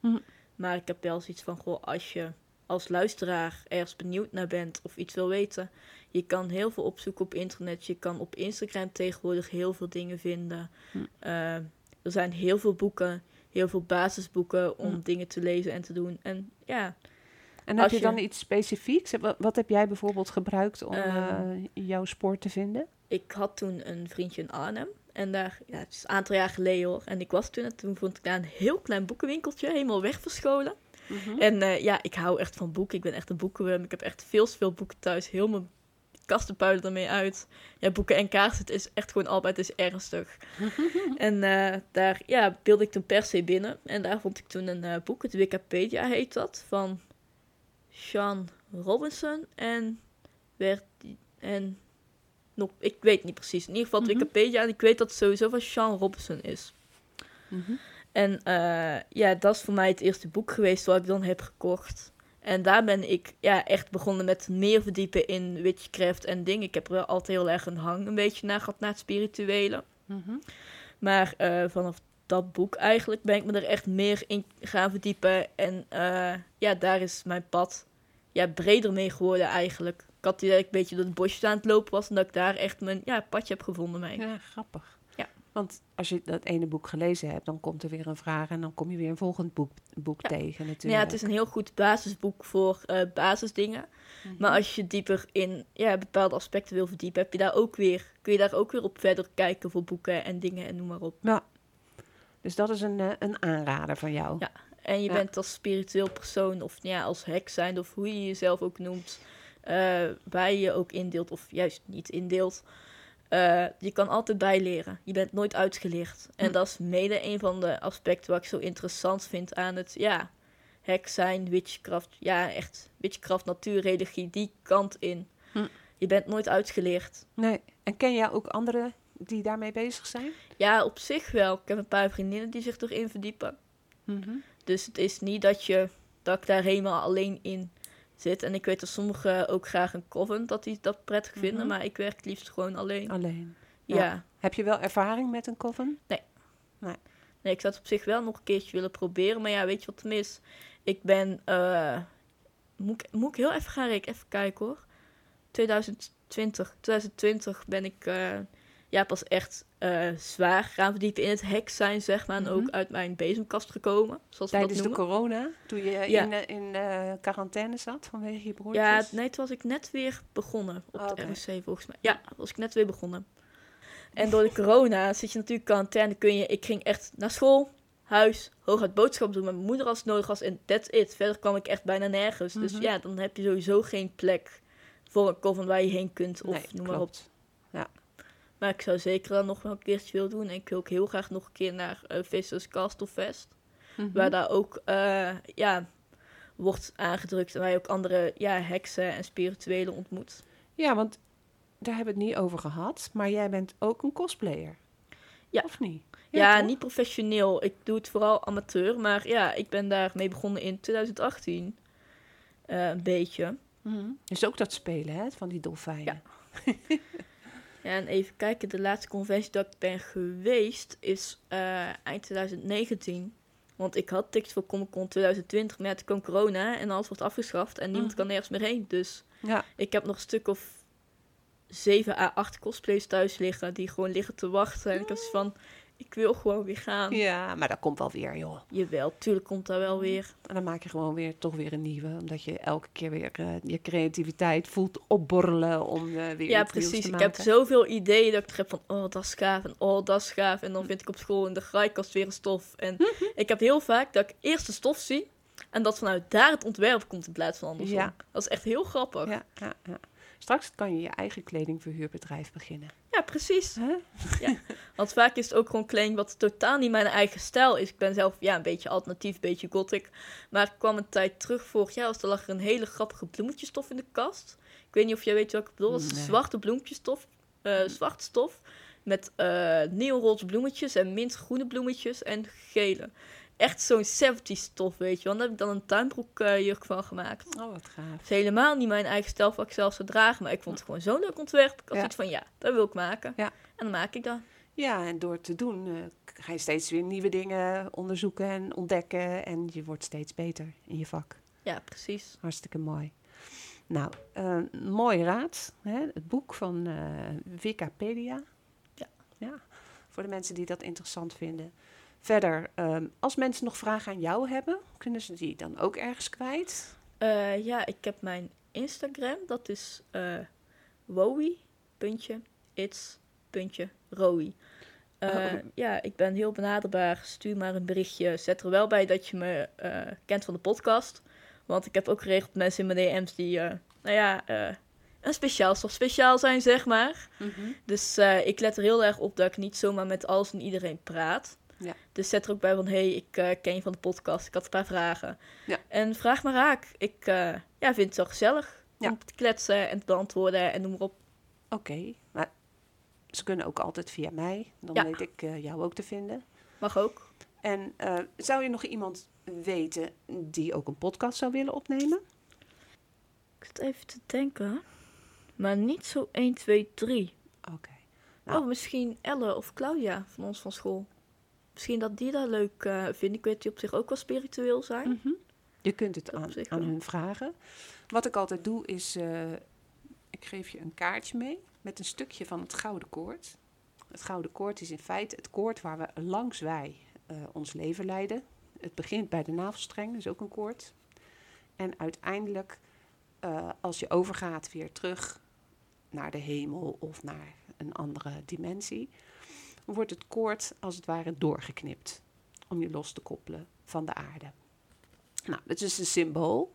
Hm. Maar ik heb wel zoiets van, goh, als je als luisteraar ergens benieuwd naar bent of iets wil weten, je kan heel veel opzoeken op internet. Je kan op Instagram tegenwoordig heel veel dingen vinden. Hm. Eh, er zijn heel veel boeken, heel veel basisboeken om Hm. dingen te lezen en te doen. En ja, En heb Als je je- dan iets specifieks? Wat, wat heb jij bijvoorbeeld gebruikt om Ehm. eh, jouw spoor te vinden? ik had toen een vriendje in Arnhem. En daar, ja, het is een aantal jaar geleden hoor. En ik was toen, en toen vond ik daar een heel klein boekenwinkeltje, helemaal wegverscholen. En eh, ja, ik hou echt van boeken. Ik ben echt een boekenworm. Ik heb echt veel te veel boeken thuis. Heel mijn kasten puilen ermee uit. Ja, boeken en kaarsen, het is echt gewoon altijd is ernstig. [LAUGHS] en eh, daar ja, beelde ik toen per se binnen. En daar vond ik toen een eh, boek, het Wikipedia heet dat, van Sean Robinson. En werd en nog, ik weet niet precies. In ieder geval Mhm. Wikipedia. En ik weet dat het sowieso van Sean Robinson is. Mhm. En eh, ja, dat is voor mij het eerste boek geweest wat ik dan heb gekocht. En daar ben ik ja, echt begonnen met meer verdiepen in witchcraft en dingen. Ik heb er wel altijd heel erg een hang een beetje naar gehad, naar het spirituele. Mhm. Maar eh, vanaf dat boek eigenlijk ben ik me er echt meer in gaan verdiepen. En eh, ja, daar is mijn pad ja, breder mee geworden eigenlijk. Ik had die dat ik een beetje door het bosje aan het lopen was en dat ik daar echt mijn ja, padje heb gevonden mee. Ja, grappig. Want als je dat ene boek gelezen hebt, dan komt er weer een vraag en dan kom je weer een volgend boek, boek Ja. tegen natuurlijk. Ja, het is een heel goed basisboek voor eh, basisdingen. Mhm. Maar als je dieper in ja, bepaalde aspecten wil verdiepen, heb je daar ook weer, kun je daar ook weer op verder kijken voor boeken en dingen en noem maar op. Ja. Dus dat is een, eh, een aanrader van jou. Ja. En je Ja. bent als spiritueel persoon, of ja, als hek zijn, of hoe je jezelf ook noemt, eh, waar je je ook indeelt, of juist niet indeelt. Eh, je kan altijd bijleren. Je bent nooit uitgeleerd. En Hm. dat is mede een van de aspecten wat ik zo interessant vind aan het, ja, hek zijn, witchcraft. Ja, echt witchcraft, natuurreligie, die kant in. Hm. Je bent nooit uitgeleerd. Nee. En ken jij ook anderen die daarmee bezig zijn? Ja, op zich wel. Ik heb een paar vriendinnen die zich erin verdiepen. Mhm. Dus het is niet dat, je, dat ik daar helemaal alleen in zit. En ik weet dat sommigen ook graag een coven, dat die dat prettig vinden. Mhm. Maar ik werk het liefst gewoon alleen. Alleen. ja. ja. Heb je wel ervaring met een coven? Nee, ik zou het op zich wel nog een keertje willen proberen. Maar ja, weet je wat het is? Ik ben... eh, moet, ik, moet ik heel even gaan rekenen? Even kijken hoor. 2020. 2020 ben ik eh, ja, pas echt eh, zwaar gaan verdiepen in het hek zijn, zeg maar. En Mhm. ook uit mijn bezemkast gekomen, zoals we Tijdens dat de corona, toen je Ja. in, in quarantaine zat vanwege je broertjes? Ja, nee, toen was ik net weer begonnen op Oh, de oké. ROC volgens mij. Ja, was ik net weer begonnen. En door de [LAUGHS] corona zit je natuurlijk in quarantaine. Kun je, ik ging echt naar school, huis, hooguit boodschappen doen met mijn moeder als het nodig was. En that's it. Verder kwam ik echt bijna nergens. Dus Mhm. ja, dan heb je sowieso geen plek voor een coven waar je heen kunt. Of nee, noem maar op. klopt. Maar ik zou zeker dan nog wel een keertje willen doen. En ik wil ook heel graag nog een keer naar uh, Vissers Castle Fest. Mhm. Waar daar ook eh, ja, wordt aangedrukt. En waar je ook andere ja, heksen en spirituelen ontmoet. Ja, want daar hebben we het niet over gehad. Maar jij bent ook een cosplayer. Ja. Of niet? Ja, niet professioneel. Ik doe het vooral amateur. Maar ja, ik ben daarmee begonnen in 2018. Eh, een beetje. Mhm. Dus ook dat spelen, hè, van die dolfijnen. Ja, [LAUGHS] en even kijken. De laatste conventie dat ik ben geweest is eh, eind 2019. Want ik had tickets voor Comic Con 2020. Maar ja, toen kwam corona en alles wordt afgeschaft. En niemand Mhm. kan nergens meer heen. Dus Ja. ik heb nog een stuk of 7 à 8 cosplays thuis liggen. Die gewoon liggen te wachten. En ik was van, ik wil gewoon weer gaan. ja, maar dat komt wel weer, joh. Jawel, tuurlijk komt dat wel weer. En dan maak je gewoon weer toch weer een nieuwe. Omdat je elke keer weer eh, je creativiteit voelt opborrelen om eh, weer Ja, precies. te Ik maken. heb zoveel ideeën dat ik heb van, oh, dat is gaaf en oh, dat is gaaf. En dan vind ik op school in de graaikast weer een stof. En [LAUGHS] ik heb heel vaak dat ik eerst de stof zie en dat vanuit daar het ontwerp komt in plaats van andersom. Ja. Dat is echt heel grappig. Ja, ja, ja. Straks kan je je eigen kledingverhuurbedrijf beginnen. precies. Hè? Want vaak is het ook gewoon kleding wat totaal niet mijn eigen stijl is. Ik ben zelf ja, een beetje alternatief, een beetje gothic. Maar ik kwam een tijd terug vorig jaar, als er lag er een hele grappige bloemetjesstof in de kast. Ik weet niet of jij weet welke ik bedoel. Dat is Nee. zwarte bloemetjesstof, eh zwarte stof. Met eh neonroze bloemetjes en mintgroene bloemetjes en gele. Echt zo'n 70 stof, weet je wel. Daar heb ik dan een tuinbroekjurk van gemaakt. Oh, wat gaaf. Is helemaal niet mijn eigen stijl wat ik zelf zou dragen. Maar ik vond het gewoon zo'n leuk ontwerp. Ik had Ja. zoiets van, ja, dat wil ik maken. Ja. En dan maak ik dat. Ja, en door het te doen eh, ga je steeds weer nieuwe dingen onderzoeken en ontdekken. En je wordt steeds beter in je vak. Ja, precies. Hartstikke mooi. Nou, eh, mooi raad. Hè? Het boek van eh Wikipedia. Ja. ja. Voor de mensen die dat interessant vinden. Verder, ehm, als mensen nog vragen aan jou hebben, kunnen ze die dan ook ergens kwijt? Eh, ja, ik heb mijn Instagram. Dat is eh wowie, puntje, it's, puntje, rowie. Eh, Oh. Ja, ik ben heel benaderbaar. Stuur maar een berichtje. Zet er wel bij dat je me kent van de podcast. Want ik heb ook geregeld mensen in mijn DM's die, nou ja, een speciaal of speciaal zijn, zeg maar. Dus eh, ik let er heel erg op dat ik niet zomaar met alles en iedereen praat. Ja. Dus zet er ook bij van, hé, hey, ik eh, ken je van de podcast, ik had een paar vragen. Ja. En vraag maar raak. Ik eh, ja, vind het wel gezellig Ja. om te kletsen en te beantwoorden en noem maar op. Oké, maar ze kunnen ook altijd via mij. Dan weet ik eh, jou ook te vinden. Mag ook. En zou je nog iemand weten die ook een podcast zou willen opnemen? Ik zit even te denken. Maar niet zo 1, 2, 3. Oké. Nou. Oh, misschien Elle of Claudia van ons van school. Misschien dat die dat leuk eh, vinden. Ik weet die op zich ook wel spiritueel zijn. Mhm. Je kunt het aan, aan hun vragen. Wat ik altijd doe is, eh, ik geef je een kaartje mee met een stukje van het gouden koord. Het gouden koord is in feite het koord waar we langs wij eh, ons leven leiden. Het begint bij de navelstreng, dat is ook een koord. En uiteindelijk, als je overgaat weer terug naar de hemel of naar een andere dimensie, wordt het koord als het ware doorgeknipt om je los te koppelen van de aarde. Nou, dat is een symbool.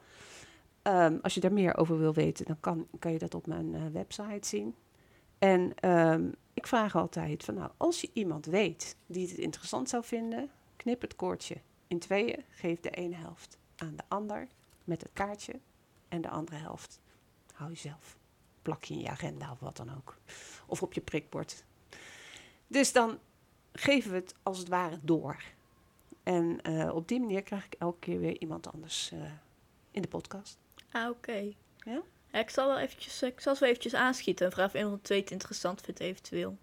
Ehm, als je daar meer over wil weten, dan kan, kan je dat op mijn eh, website zien. En ehm, ik vraag altijd van, nou, als je iemand weet die het interessant zou vinden, knip het koordje in tweeën, geef de ene helft aan de ander met het kaartje en de andere helft hou je zelf. Plak je in je agenda of wat dan ook. Of op je prikbord. Dus dan geven we het als het ware door. En eh, op die manier krijg ik elke keer weer iemand anders eh, in de podcast. Ah, oké. Ja? ik zal wel eventjes, ik zal ze wel eventjes aanschieten en vragen of twee het interessant vindt eventueel.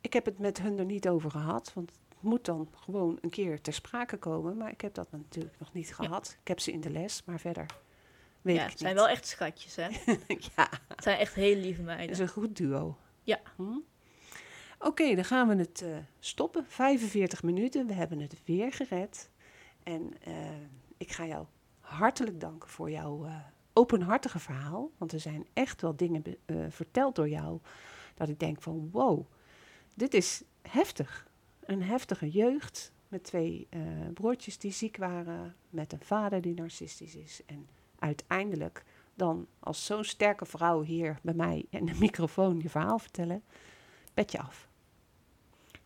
Ik heb het met hun er niet over gehad, want het moet dan gewoon een keer ter sprake komen. Maar ik heb dat natuurlijk nog niet gehad. Ik heb ze in de les, maar verder weet ja, ik het zijn wel echt schatjes, hè? [LAUGHS] ja, Het zijn echt hele lieve het meiden. is een goed duo. Ja. Hm? Oké, dan gaan we het eh, stoppen. 45 minuten. We hebben het weer gered. En eh, ik ga jou hartelijk danken voor jouw eh, openhartige verhaal. Want er zijn echt wel dingen verteld door jou. Dat ik denk van wow, dit is heftig. Een heftige jeugd. Met twee broertjes die ziek waren. Met een vader die narcistisch is. En uiteindelijk dan als zo'n sterke vrouw hier bij mij in de microfoon je verhaal vertellen. Petje af.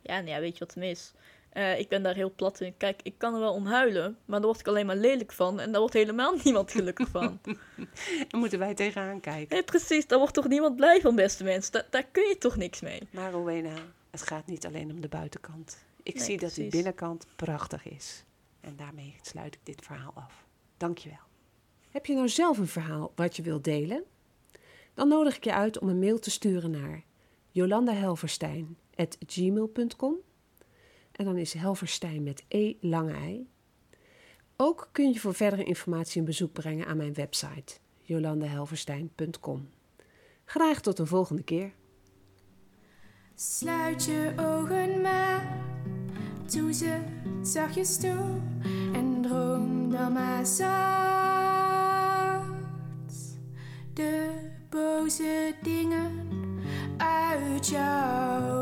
Ja, nou ja, weet je wat het is? Eh, ik ben daar heel plat in. Kijk, ik kan er wel om huilen, maar daar word ik alleen maar lelijk van. En daar wordt helemaal [LAUGHS] niemand gelukkig van. [LAUGHS] Daar moeten wij tegenaan kijken. nee, precies, daar wordt toch niemand blij van, beste mensen. Da- daar kun je toch niks mee. Maar Rowena, het gaat niet alleen om de buitenkant. Ik Nee, zie dat die precies. binnenkant prachtig is. En daarmee sluit ik dit verhaal af. Dankjewel. Heb je nou zelf een verhaal wat je wilt delen? Dan nodig ik je uit om een mail te sturen naar gmail.com. En dan is Helverstein met E lange I. Ook kun je voor verdere informatie een bezoek brengen aan mijn website jolandehelverstein.com. Graag tot een volgende keer. Sluit je ogen maar, doe ze zachtjes toe en droom dan maar zacht. De boze dingen uit jou.